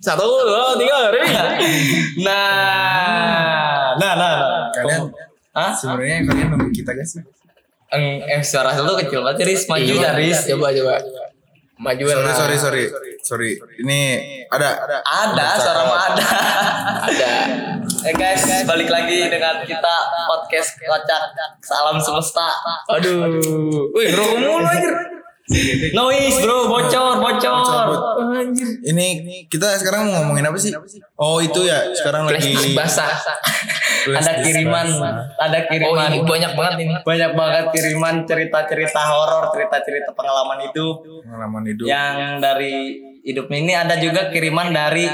Satu, dua, tiga, ready. Nah, nah, nah. nah. Kalian Hah? sebenarnya kalian nunggu kita gak sih? Eng, eh, suara lu kecil banget, Riz. Maju dah, Riz. Coba, coba. Maju Sorry sorry sorry sorry. Ini ada ada Ada, suara mah ada. Ada. Eh guys, balik lagi dengan kita podcast kocak salam semesta. Aduh. Wih, ngerokok mulu anjir. Noise bro, bocor, bocor. Ini kita sekarang mau ngomongin apa sih? Oh itu ya sekarang lagi basah. Ada kiriman, ada Oh, kiriman. ini banyak banget ini. Banyak banget kiriman cerita-cerita horor, cerita-cerita pengalaman hidup pengalaman hidup. yang dari hidupnya ini ada juga kiriman dari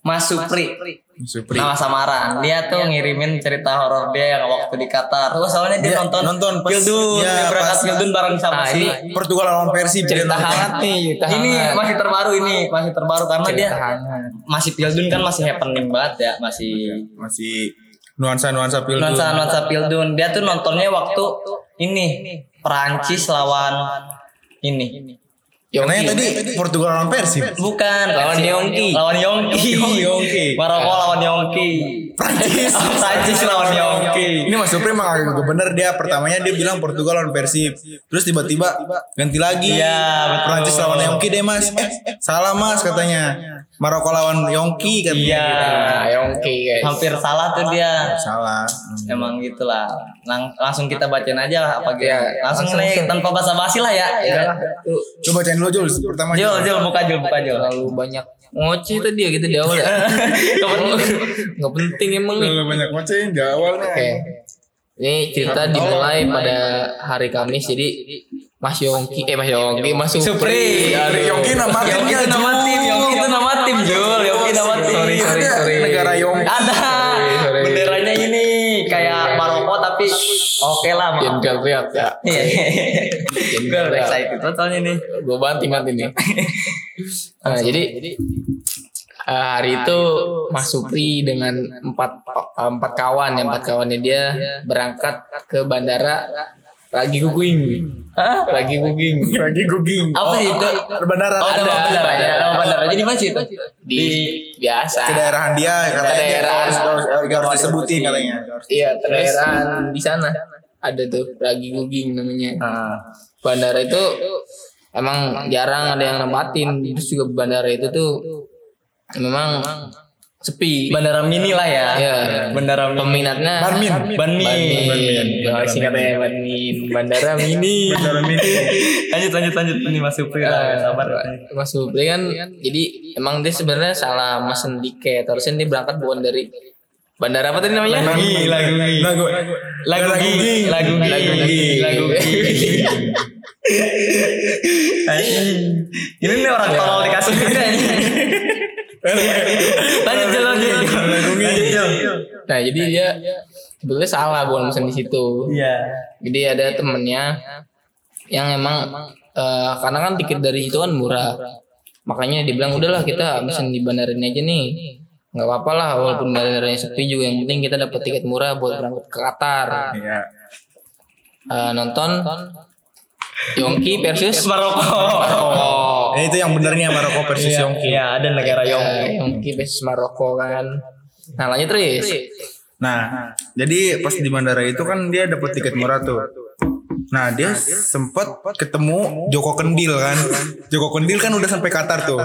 Mas Supri. Supri. Nama samaran. Dia tuh ngirimin cerita horor dia yang waktu di Qatar. Terus soalnya dia, Dia nonton nonton pas- Pildun, ya, dia berangkat pas- Pildun bareng sama Nah, si Portugal lawan Persib dia Cerita hangat nih, cerita ini hangat. masih terbaru ini, masih terbaru karena dia Cerita hangat. masih Pildun kan masih happening banget ya, masih masih nuansa-nuansa Pildun. nuansa nuansa Pildun. Dia tuh nontonnya waktu ini Perancis lawan ini. Karena yang tadi Portugal lawan Persib. Bukan Lawan Yongki. Lawan Yongki. Yongki. Maroko lawan Yongki. Prancis. Prancis lawan Yongki. Ini Mas Supri emang agak bener dia pertamanya dia bilang Portugal lawan Persib. Terus tiba-tiba ganti lagi. Iya, betul. Prancis lawan Yongki deh Mas. Eh, salah Mas katanya. Maroko lawan Yongki katanya. Iya. Nah, Yongki guys. Hampir salah tuh dia. Salah. Emang gitulah. Lang langsung kita bacain aja lah apa gitu. Ya, langsung, langsung, nih tanpa basa-basi lah ya. ya. Tuh, Coba bacain dulu Jul pertama. Jul, Jul buka Jul, buka Jul. terlalu banyak ngoceh tadi ya gitu di awal ya. Nggak penting emang nih. Kalau banyak bacain di awal. Oke. Ini cerita dimulai pada hari Kamis jadi Mas Yongki eh Mas Yongki Mas Supri. Supri. Yongki timnya nama Sorry, sorry, Ada sorry. Negara Yongki. Ada. Sorry, sorry. Benderanya ini kayak Maroko tapi oke lah. Jangan maaf. teriak ya. Gue excited banget soalnya nih. Gue banting banget ini. Nah, jadi eh, hari itu Mas Supri dengan empat empat kawan, yang empat kawannya dia berangkat ke bandara Ragi Guging. Hah? Ragi Guging Lagi guging. Apa sih itu? Bandara. Oh, nama Ada. bandara ya, nama bandara. Jadi mana sih itu? di biasa. Kedaerahan dia katanya. Kedaerahan. Harus, harus, harus disebutin katanya. Iya, daerah di sana ada tuh Ragi Guging namanya. Ah. Bandara itu emang jarang ada yang nempatin. Terus juga bandara itu tuh memang sepi. Bandara mini lah ya. Iya. Bandara mini. Peminatnya Banmin. Banmin. Banmin. Singkatnya Banmin. Bandara mini. Bandara mini. lanjut lanjut lanjut ini Mas Supri lah. Sabar. Mas Supri kan jadi emang dia sebenarnya salah mesen tiket. Harusnya dia berangkat bukan dari bandara apa tadi namanya? Lagu lagu Lagu. lagu gigi lagu Lagu lagu gigi. Anjing. Ini nih orang tolol dikasih juga ini. Lanjut Jul. Nah jadi dia sebetulnya salah bukan mesen di situ. Iya. Jadi ada temennya yang emang eh, karena kan tiket dari situ kan murah. Makanya dia bilang udahlah kita mesen di bandara ini aja nih. nggak apa-apa lah walaupun bandaranya sepi juga yang penting kita dapat tiket murah buat berangkat ke Qatar. Iya. Eh, nonton Yongki versus Maroko. Oh. Eh, itu yang benernya Maroko versus Yongki. Iya, ada negara Ya, Yongki. Yongki versus Maroko kan. Nah lanjut terus. Nah, jadi pas di bandara itu kan dia dapat tiket murah tuh. Nah, dia sempet ketemu Joko Kendil kan. Joko Kendil kan udah sampai Qatar tuh.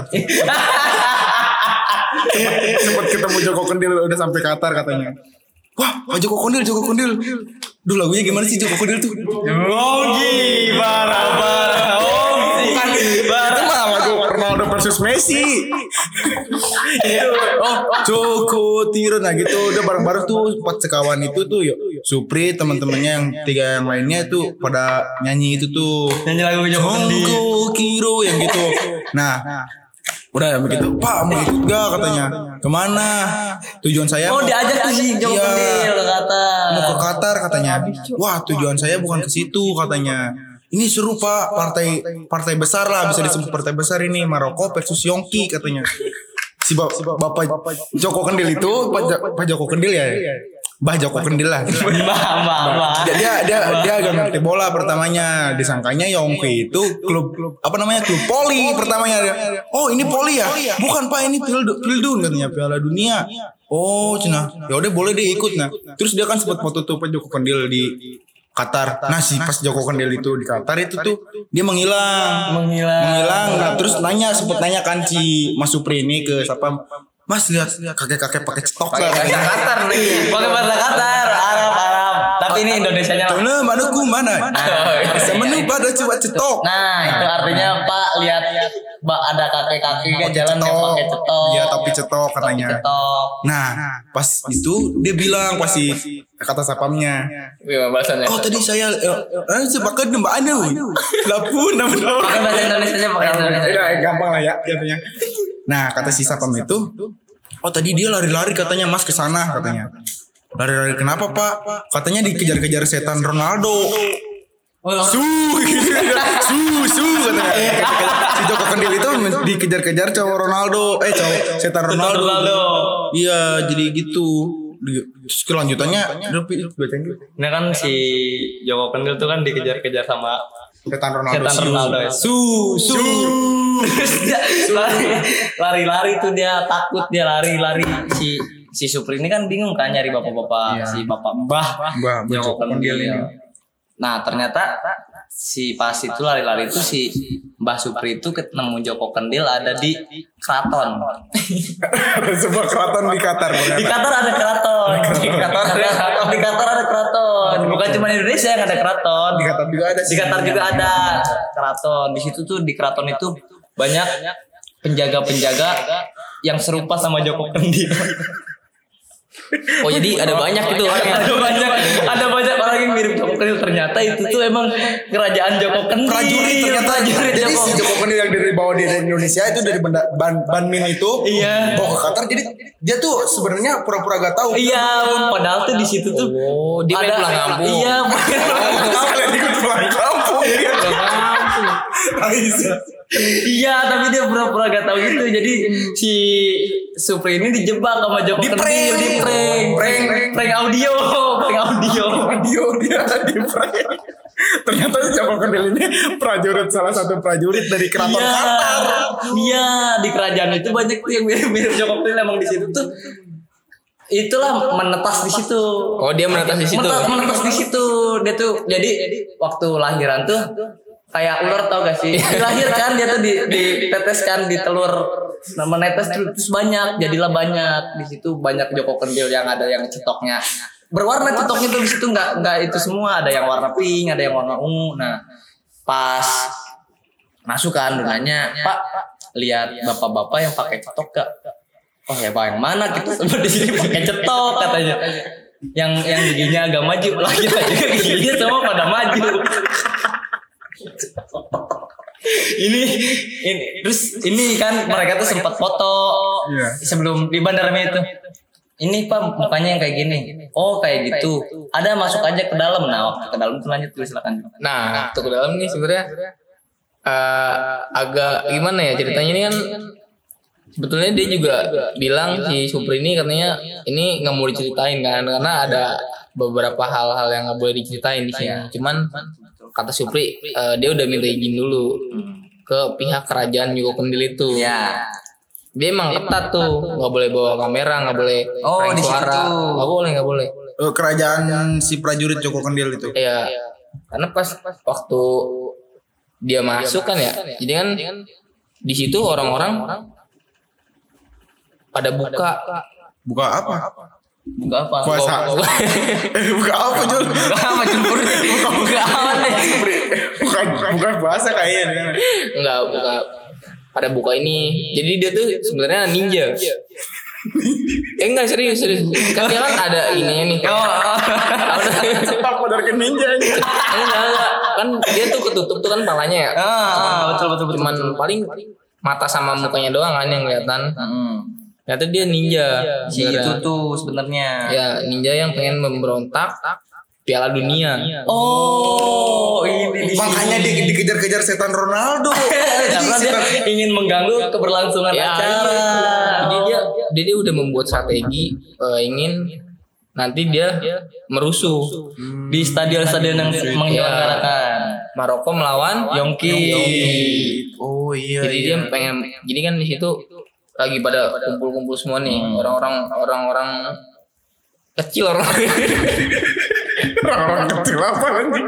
sempet ketemu Joko Kendil udah sampai Qatar katanya. Wah, Joko Kendil, Joko Kendil. Duh lagunya gimana sih Joko Kendil tuh? Yongki, bara bara. Bukan, itu mah lagu Ronaldo versus Messi. itu, oh, Joko Tiro nah gitu udah bareng-bareng tuh empat sekawan itu tuh yuk. Supri teman-temannya yang tiga yang lainnya tuh pada nyanyi itu tuh. Nyanyi lagu. Joko Kiro yang gitu. Nah, udah begitu Pak mau ikut gak katanya ke mana tujuan saya Oh, diajak tuh si Joko Iya. Kendil kata. mau ke Qatar katanya. Wah tujuan saya bukan ke situ katanya. Ini seru pak partai partai besar lah bisa disebut partai besar ini Maroko versus Yongki katanya. Si, ba- bapak Joko Kendil itu Pak Joko Kendil ya Bah Joko Kendil lah. Mbah, mbah, mbah. dia dia dia, dia agak ngerti bola pertamanya. Disangkanya Yongki itu klub apa namanya klub poli pertamanya dia. oh ini poli ya? Bukan pak ini Pildu- pildun katanya Piala Dunia. Oh cina ya udah boleh deh ikut nah. Terus dia kan sempat foto tuh Pak Joko Kendil di Qatar. Nah si pas Joko Kendil itu di Qatar itu tuh dia menghilang. Menghilang. menghilang. Nah terus nanya sempat nanya kan si Mas Supri ini ke siapa Mas lihat kakek-kakek pakai cetok Pakai lah bahasa Qatar nih. Pakai bahasa Qatar, Arab, Arab. Tapi ini Indonesianya. lah. Mana mana ku mana? Bisa menu pada coba cetok. Nah, itu artinya Pak lihat Mbak ada kakek-kakek kan jalan yang pakai cetok. Iya, topi cetok katanya. cetok. Nah, pas itu dia bilang pasti kata sapamnya. Gimana bahasanya? Oh tadi saya eh, eh sepakat mbak anu. Lapun nama Pakai bahasa Indonesia pakai bahasa Indonesia. Ya, gampang lah ya jatuhnya. Nah, kata si sapam itu, oh tadi dia lari-lari katanya Mas ke sana katanya. Lari-lari kenapa Pak? Katanya dikejar-kejar setan Ronaldo. Su, gitu. su, su katanya. Si Joko Kendil itu dikejar-kejar cowok Ronaldo, eh cowok setan Ronaldo. Ronaldo. Iya, jadi gitu. Terus kelanjutannya, bacain dulu. Nah kan si Joko Kendil tuh kan dikejar-kejar sama Setan Ronaldo. setan Su. Ronaldo ya. Su, su. Terus dia lari- lari-lari tuh dia takut dia lari-lari si si Supri ini kan bingung kan nyari bapak-bapak Iya. si bapak mbah Mbah, Joko Kendil. Nah ternyata si pas itu lari-lari itu si Mbah Supri itu ketemu Joko Kendil ada di keraton. Ada sebuah keraton di Qatar. Di. Qatar ada keraton. Di Qatar ada di Qatar ada keraton. Bukan cuma di Indonesia yang ada keraton. Di Qatar juga ada. Di Qatar juga ada keraton. Di situ tuh di keraton itu banyak penjaga-penjaga yang serupa sama Joko Kendil. Oh jadi ada banyak gitu orang yang ada banyak ada banyak orang yang mirip Joko Kendil ternyata itu tuh emang kerajaan Joko Kendil. prajurit ternyata prajurit jadi Joko si Joko Kendil yang dari bawa dari Indonesia itu dari Banda, Ban, Banmin itu Iya. bawa ke Qatar jadi dia tuh sebenarnya pura-pura gak tahu Iya, padahal tuh di situ tuh Oh, dia pengen pulang kampung. Iya, pengen pulang kampung. sekalian ikut pulang kampung Aisyah. Iya, tapi dia pura-pura gak tahu gitu. Jadi si Supri ini dijebak sama Joko Di prank. di prank, Prank. prank audio, prank audio. video dia di prank. ternyata si Joko Kendil ini prajurit salah satu prajurit dari keraton Iya, Qatar iya di kerajaan itu banyak tuh yang mirip-mirip Joko Kendil emang di situ tuh. Itulah menetas di situ. Oh dia menetas di situ. Menetas, menetas di situ. Dia tuh jadi waktu lahiran tuh kayak ular tau gak sih? Lahir kan dia tuh di diteteskan di telur. Nah, menetes terus banyak jadilah banyak. Di situ banyak Joko Kendil yang ada yang cetoknya. Berwarna cetoknya tuh di situ nggak nggak itu semua. Ada yang warna pink ada yang warna ungu. Nah pas masuk kan nanya Pak lihat bapak-bapak yang pakai cetok gak Oh ya Pak yang mana? Kita semua di sini pakai cetok katanya. Yang yang giginya agak maju. Kita juga giginya semua pada maju. Ini ini terus ini kan mereka tuh sempat foto Iya. sebelum di bandara itu. Ini pak mukanya yang kayak gini. Oh kayak gitu. Ada masuk aja ke dalam. Nah waktu ke dalam tuh lanjut tuh silakan. Nah, untuk ke dalam nih sebenarnya eh, agak gimana ya ceritanya ini kan sebetulnya dia juga bilang si Supri ini katanya ini nggak mau diceritain kan karena ada beberapa hal-hal yang nggak boleh diceritain di sini. Cuman kata Supri eh, dia udah minta izin dulu ke pihak kerajaan Joko Kendil itu. Ya. Dia emang ketat tuh, nggak boleh bawa kamera, nggak boleh Oh, di situ suara, nggak boleh, nggak boleh. Eh, kerajaan si prajurit Joko Kendil itu Iya. Karena pas waktu dia masuk kan ya. Jadi kan di situ orang-orang pada buka buka apa Buka apa? puasa eh buka apa Jul Buka apa jempur? Buka apa nih? bukan bukan puasa kayaknya enggak buka pada buka ini. Jadi dia tuh sebenarnya ninja. eh enggak serius serius. Kan dia kan ada ininya nih. Oh, oh. apa dari ninja ini enggak, enggak. Kan dia tuh ketutup tuh kan palanya ya. Ah, ah, betul betul betul. Cuman paling mata sama mukanya doang kan yang kelihatan. Hmm. Ternyata dia ninja. Si itu tuh sebenarnya. Ya, ninja yang pengen memberontak Piala Dunia. Oh, ini makanya dia dikejar-kejar setan Ronaldo karena dia ingin mengganggu keberlangsungan Ya, acara. iya. Jadi dia, dia dia udah membuat strategi eh, ingin nanti dia merusuh Di stadion-stadion yang menyelenggarakan. Maroko melawan Yongki. Oh iya. jadi dia pengen jadi kan di situ lagi pada kumpul-kumpul semua nih orang-orang orang-orang kecil orang Orang-orang kecil apa anjing?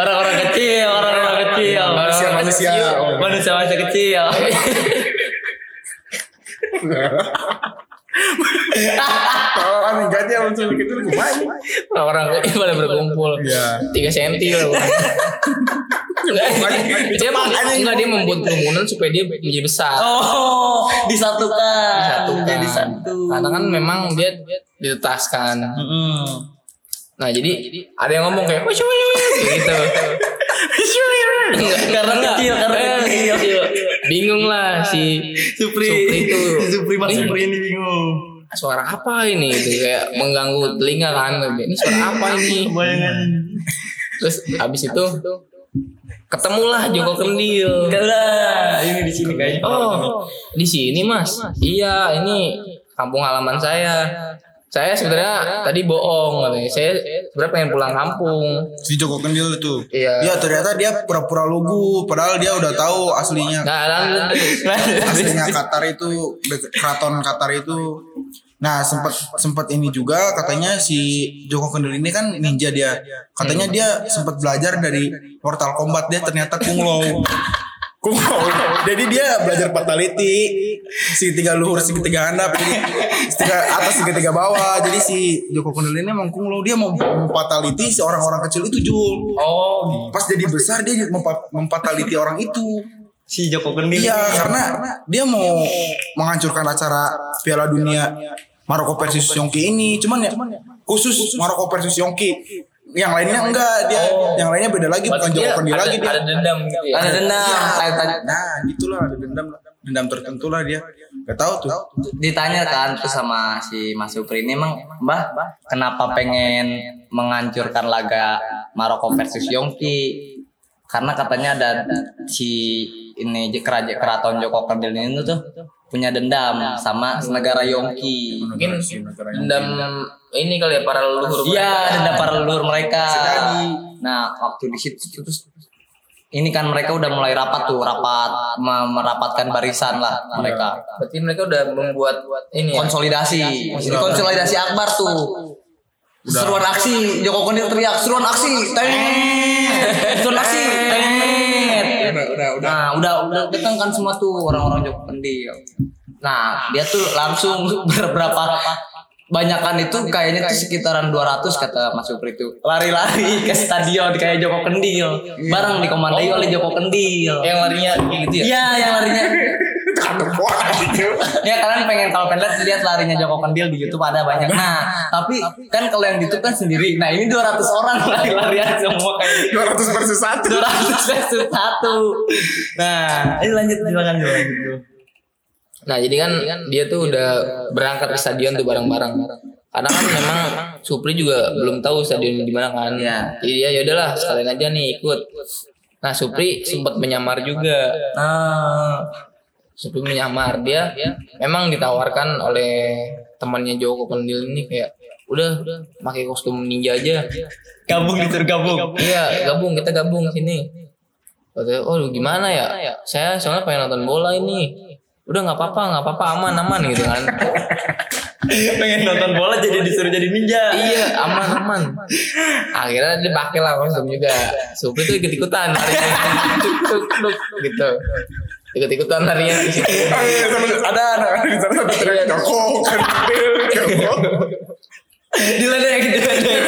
Orang-orang kecil, orang-orang kecil. Manusia-manusia. Oh. Manusia-manusia kecil. Kalau kan enggak dia muncul gitu gimana? orang kecil pada berkumpul Iya. tiga senti lah Dia enggak dia membuat kerumunan supaya dia menjadi besar. Oh, disatukan. Disatukan. Jadi satu. karena kan memang dia ditetaskan Mm-mm. nah jadi ada yang ngomong kayak gitu. Karena kecil, karena Eh, kecil. bingung lah si Supri. Supri itu. Supri Mas Supri ini bingung. suara apa ini? Itu kayak mengganggu telinga kan. Ini suara apa ini? Terus habis itu ketemulah Joko Kendil. Enggak lah, ini di sini kayaknya. oh di sini mas. Iya ini kampung halaman saya. Saya sebenarnya tadi bohong katanya. Saya sebenarnya pengen pulang kampung. Si Joko Kendil itu. Iya. Ya ternyata dia pura-pura lugu. Padahal dia udah tahu aslinya. ada aslinya Qatar itu keraton Qatar itu nah sempat sempat ini juga katanya si Joko Kendil ini kan ninja dia. Katanya dia sempat belajar dari Mortal Kombat dia ternyata kunglo kunglo jadi dia belajar fatality segitiga luhur segitiga handap jadi segitiga atas segitiga bawah. Jadi si Joko Kendil ini emang kunglo dia mau fatality si orang-orang kecil itu Jul. Oh pas jadi besar dia memfatality orang itu Si Joko Kendil. Iya, karena dia mau menghancurkan acara Piala Dunia Maroko versus Yongki ini. Cuman ya khusus Maroko versus Yongki. Yang lainnya enggak dia. Yang lainnya beda lagi bukan Joko ada, lagi dia. ada dendam gitu ya Ada dendam. Kayak- Nah, gitulah ada dendam dendam tertentu lah dia. Gak tahu tuh. ditanya kan tuh sama si Mas Supri ini emang Mbah kenapa pengen menghancurkan laga Maroko versus Yongki karena katanya ada si ini keraja keraton Joko Kendil ini tuh punya dendam sama negara Yongki. Mungkin dendam ini kali ya para leluhur iya dendam para leluhur mereka. Nah waktu di situ terus ini kan mereka udah mulai rapat tuh rapat me- merapatkan barisan lah mereka. Berarti mereka udah membuat ini ya? Konsolidasi. Ini konsolidasi akbar tuh. Seruan aksi Joko Kendil teriak seruan aksi teng. Seruan aksi teng Udah, nah udah udah datang kan semua tuh orang-orang Joko Kendil nah dia tuh langsung beberapa banyakan itu kayaknya tuh sekitaran 200 kata Mas Supri itu lari-lari ke stadion kayak Joko Kendil bareng dikomandai oleh Joko Kendil yang larinya kayak gitu ya Iya yang larinya Ya kalian pengen kalau pengen lihat lihat larinya Joko Kendil di YouTube ada banyak. Nah, tapi kan kalau yang di YouTube kan sendiri. Nah, ini 200 orang lari-larian semua kayak 200 versus 1. 200 versus satu. Nah, ini lanjut silakan dulu. Nah jadi kan dia tuh udah berangkat ke stadion tuh bareng-bareng. Karena kan memang Supri juga belum tahu stadion di mana kan. Iya. Jadi ya yaudahlah sekalian aja nih ikut. Nah Supri sempat menyamar juga. Nah, Supri menyamar dia memang ditawarkan oleh temannya Joko Kendil ini kayak udah pakai kostum ninja aja. gabung gitu gabung. Iya gabung kita gabung sini. Katanya, oh gimana ya? Saya soalnya pengen nonton bola ini. Udah nggak apa-apa, nggak apa-apa, aman aman gitu kan. pengen nonton bola jadi disuruh jadi ninja. iya aman aman akhirnya dia pakai lah kostum juga Supri tuh ikut ikutan gitu ikut ikutan larinya di situ ada anak di sana teriak Joko Kendil Joko. diledek, diledek.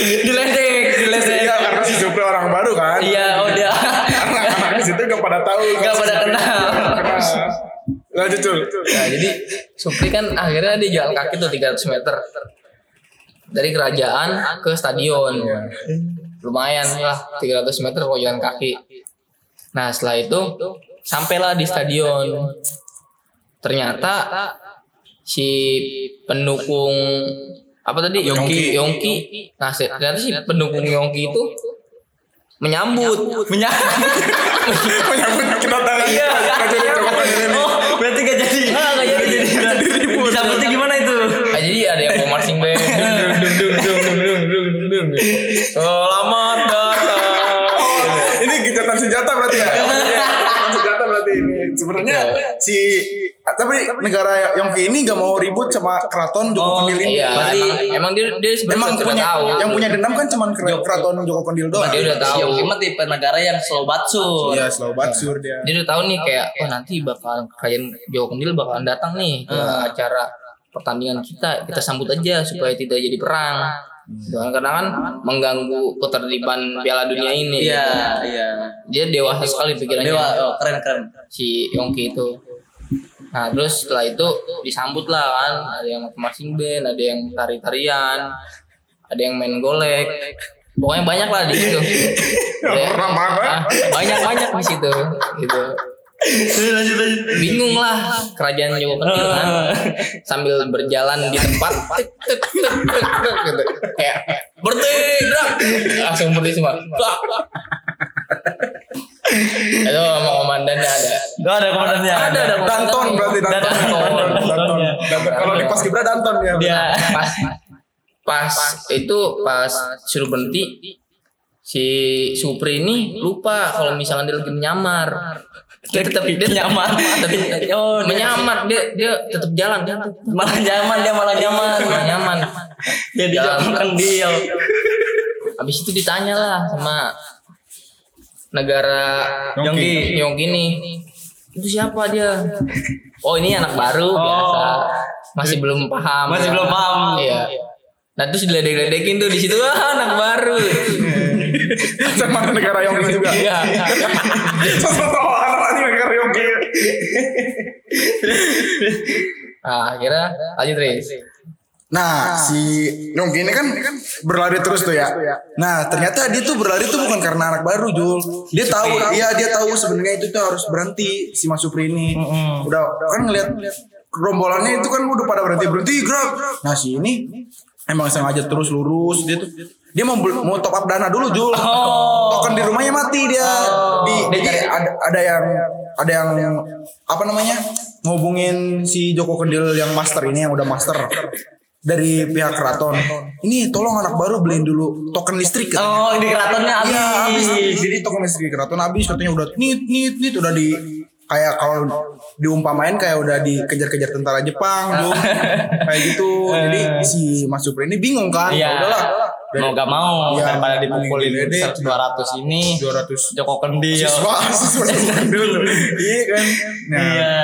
Diledek, diledek. Iya karena si Supri orang baru kan. Iya, oh dia. Anak-anak situ gak pada tahu. Gak pada kenal. Lanjut Cul. nah jadi Supri kan akhirnya dia jalan kaki tuh 300 meter. Dari kerajaan ke stadion. Lumayan lah 300 meter kalau jalan kaki. Nah setelah itu sampailah di stadion. Ternyata si pendukung apa tadi? Yongki Yongki. Nah se- ternyata si pendukung Yongki itu menyambut. Menyambut. Menyambut kita tahu iya oh berarti gak jadi. Ah, gak jadi. Disambutnya gimana itu? Ah, jadi ada yang mau marching band. Dung dung dung dung dung. Selamat datang. Ini gencatan senjata berarti sebenarnya si tapi negara Yongki ini gak mau ribut sama keraton Joko Kendil ini Iya, Berarti- emang, emang dia dia sebenarnya Emang punya tahu. yang punya dendam kan cuma kera- keraton Joko Kendil doang. Dia udah tahu. Si tipe negara yang slow batsur. Iya, slow batsur dia. Dia udah tahu nih kayak oh nanti bakal kalian Joko Kendil bakalan datang nih ke acara pertandingan kita kita sambut aja supaya tidak jadi perang. Kan. Karena kan mengganggu ketertiban Piala Dunia ini. Iya, gitu. iya. Dia dewasa sekali pikirannya. Dewa, oh, keren keren. si Yongki itu. Nah terus setelah itu disambut lah kan, ada yang marching band, ada yang tari-tarian, ada yang main golek, pokoknya banyak lah di situ. Banyak banyak di situ, gitu. Lanjut lanjut. Bingung lah kerajaan Joko Kendil kan, sambil berjalan di tempat, tek, tek, tek, tek, tek, gitu. kayak gerak, langsung berdiri semua. Itu sama komandannya ada. Gak ada komandannya. Ada, ada Danton berarti Danton. Danton. Danton. Dantonnya. Danton. Kalau di pas Kibra Danton ya. Dia. pas pas itu pas suruh berhenti si Supri ini lupa kalau misalkan dia lagi menyamar dia tetap dia Nyamar. tetap Oh, dia- menyamar dia dia tetap jalan dia Malah nyaman dia malah nyaman. nyaman Dia di Joko Kendil. habis itu ditanya lah sama negara Yongki. yang gini itu siapa dia oh ini anak baru biasa masih belum paham Oh. Masih belum paham. iya nah terus diledek-ledekin tuh di situ ah anak baru Sama negara Yongki juga. iya Sosok anak ini negara Yongki. Nah akhirnya lanjut Riz Nah, si Yongki ini kan berlari terus tuh ya. Nah, ternyata dia tuh berlari tuh bukan karena anak baru, Jul. Dia tahu, iya dia tahu sebenarnya itu tuh harus berhenti si Mas Supri ini. Udah kan ngeliat rombolannya itu kan udah pada berhenti berhenti gerak. Nah, si ini emang sengaja terus lurus dia tuh. Dia mau mau top up dana dulu, Jul. Token di rumahnya mati dia. Di, jadi ada, ada yang ada yang apa namanya? ngobungin si Joko Kendil yang master ini yang udah master dari pihak keraton. Ini tolong anak baru beliin dulu token listrik. katanya. Oh, ini keratonnya habis. Iya habis. Jadi token listrik keraton habis katanya udah nit nit nit udah di kayak kalau diumpamain kayak udah dikejar-kejar tentara Jepang tuh kayak gitu. Jadi si Mas Supri ini bingung kan. Iya. Ya udahlah. Mau gak mau Iya, daripada mending dipukulin gede. 200 ini 200 Joko Kendil. siswa siswa dulu. Iya kan. Nah, Iya.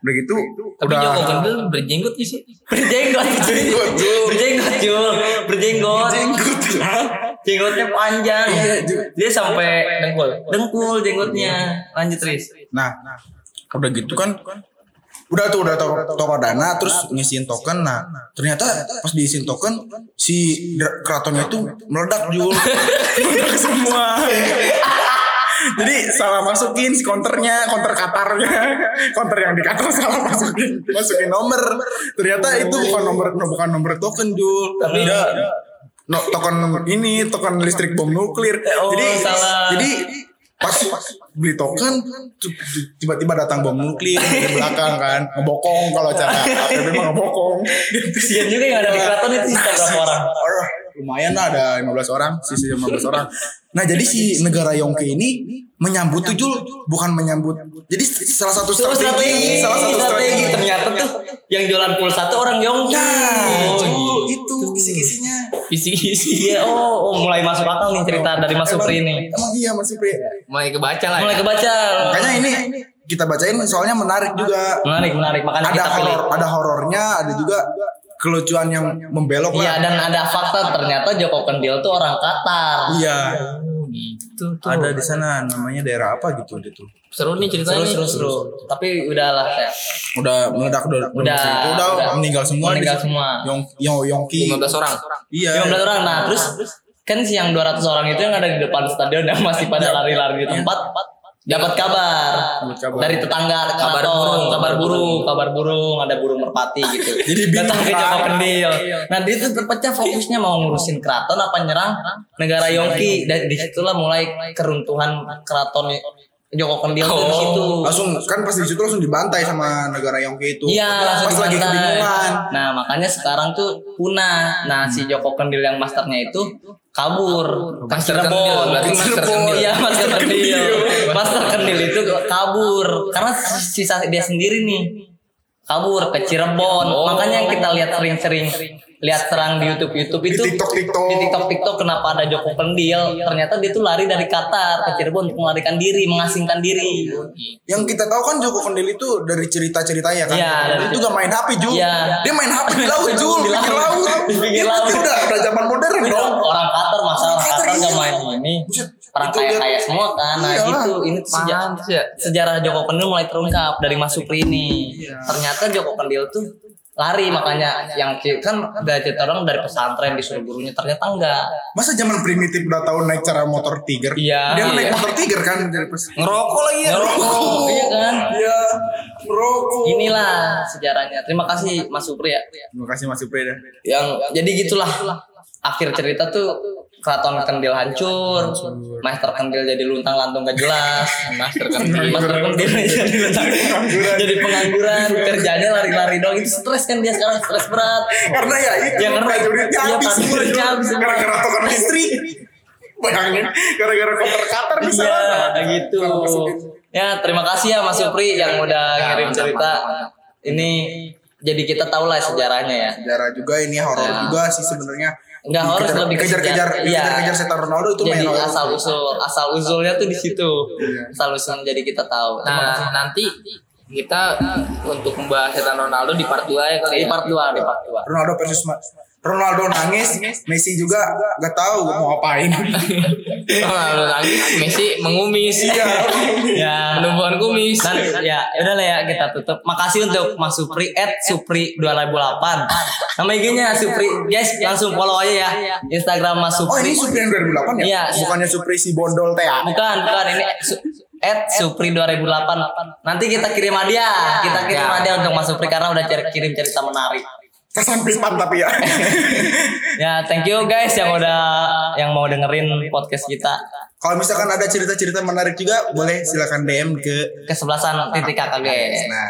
udah gitu tapi udah Joko Kendil berjenggot sih Berjenggot. Berjenggot, Jul. Berjenggot, Jul. Berjenggot. jenggot lah. Jenggotnya panjang. Iya. Dia sampai dengkul dengkul jenggotnya. Lanjut, Riz. Nah, udah gitu kan? Udah tuh udah top, top dana terus ngisiin token. Nah ternyata pas diisiin token si keratonnya itu meledak Jul. Meledak semua. Jadi salah masukin si counternya counter Qatarnya. Counter yang di Qatar salah masukin masukin nomor. Ternyata itu bukan nomor bukan nomor token Jul. Tapi udah no, token ini token listrik bom nuklir. Oh, jadi salah. jadi pas beli token tiba-tiba datang bom nuklir dari belakang kan. Ngebokong kalau cara mah ngebokong. Kesian juga yang ada di keraton itu sisa berapa orang? Orang lumayan lah ada 15 orang sisa 15 orang nah jadi si negara Yongki ini menyambut tuh Jul bukan menyambut jadi salah satu Itu strategi, salah satu strategi Ternyata tuh yang jualan pulsa tuh orang Yongki. nah Oh, gitu. itu kisi-kisinya isi-isi Iya, oh, oh, mulai masuk akal nih cerita dari Mas Supri ini. emang iya Mas Supri mulai kebaca lah Mulai ya. kebaca. makanya ini kita bacain soalnya menarik juga Menarik, menarik. Makanya ada kita horor ada horornya ada juga kelucuan yang membelok Iya, lah. dan ada fakta ternyata Joko Kendil tuh orang Qatar. iya. Oh, gitu tuh. Ada di sana namanya daerah apa gitu dia tuh seru nih ceritanya. Seru, seru, seru. Tapi udahlah ya. udah meledak udah Udah, udah, udah, udah. meninggal semua Meninggal semua. Yong Yong Yongki. 15 orang. Iya. 15 orang. Nah, terus kan si yang 200 orang itu yang ada di depan stadion yang masih pada lari-lari di tempat dapat kabar kabar. dari tetangga Kabar keraton, burung. kabar burung, kabar burung, ada burung merpati gitu. Jadi Datang ke kan? Joko Kendil. Nah, dia tuh terpecah fokusnya mau ngurusin keraton apa nyerang negara Yongki dan di situlah mulai keruntuhan keraton Joko Kendil tuh di Oh. situ. Langsung kan pas di situ langsung dibantai sama negara Yongki itu. Iya, langsung pas lagi dibantai. kebingungan. Nah, makanya sekarang tuh punah. Nah, si Joko Kendil yang masternya itu kabur ke Master Cirebon. Kendil, berarti Master. Kendil. Iya, Master Kendil. Master Kendil itu kabur karena sisa dia sendiri nih. Kabur ke Cirebon. Oh. Makanya yang kita lihat sering-sering lihat serang di YouTube YouTube itu Di TikTok-TikTok. di TikTok TikTok kenapa ada Joko Kendil ternyata dia tuh lari dari Qatar ke Cirebon untuk melarikan diri mengasingkan diri Yang kita tahu kan Joko Kendil itu dari cerita-ceritanya kan. Iya, dari itu gak main HP Jul. Iya. Dia main HP di laut Jul, Di di laut. laut. Di pinggir Dia berarti laut. udah udah zaman modern dong. orang Qatar masa orang Qatar, gak iya. main ini orang itu kaya dia- kaya semua kan nah Iyalah. gitu ini sejarah ya. sejarah Joko Kendil mulai terungkap dari Mas Supri ini ternyata Joko Kendil tuh lari makanya yang kan udah cerita orang dari pesantren disuruh gurunya ternyata enggak Masa zaman primitif udah tahu naik cara motor Tiger? Iya. Dia naik Iya. motor Tiger kan dari pas. Ngerokok lagi ya. Ngerokok, iya kan Iya. Rokok. inilah sejarahnya terima kasih Mas Supri ya Terima kasih Mas Supri dah. yang jadi gitulah akhir cerita tuh keraton Kendil hancur, Master Kendil jadi luntang lantung gak jelas, Master Kendil. Master Kendil jadi luntang jadi pengangguran, kerjanya lari-lari doang itu stres kan dia sekarang stres berat. Karena ya itu Ya, karena- prajuritnya iya, habis Jul. habis. Gara-gara token listrik. Bayangin gara-gara koper Qatar bisa. Iya gitu. Ya terima kasih ya Mas Supri yang udah ngirim cerita. Ini jadi kita tahu lah sejarahnya ya. Sejarah juga ini horor Ya. juga sih sebenarnya. Enggak horor Dikejar- lebih ke kejar-kejar. Iya. kejar-kejar setan Ronaldo itu jadi main asal usul asal usulnya tuh di situ Iya. asal usul jadi kita tahu. Nah, nanti kita untuk membahas setan Ronaldo di part 2 ya kali di ya. part 2 di part 2 Ronaldo versus Ma- Ronaldo nangis, Messi juga gak tahu mau ngapain. Ronaldo nangis, Messi mengumis. Iya. ya. Menumbuhkan kumis. dan ya udah lah ya kita tutup. Makasih untuk Mas Supri at Supri 2008 nama IG-nya Supri. Guys langsung follow aja ya. Instagram Mas Oh ini Supri. Supri yang 2008 ya? Iya. Bukannya Supri si Bondol TA. bukan bukan. Ini su- at Supri 2008 nanti kita kirim hadiah. Kita kirim Ya. hadiah untuk Mas Supri karena udah cari- kirim cerita menarik kesampingan tapi ya. ya, thank you guys yang udah yang mau dengerin podcast kita. Kalau misalkan ada cerita-cerita menarik juga boleh silakan DM ke kesebelasan titik KKG. Nah.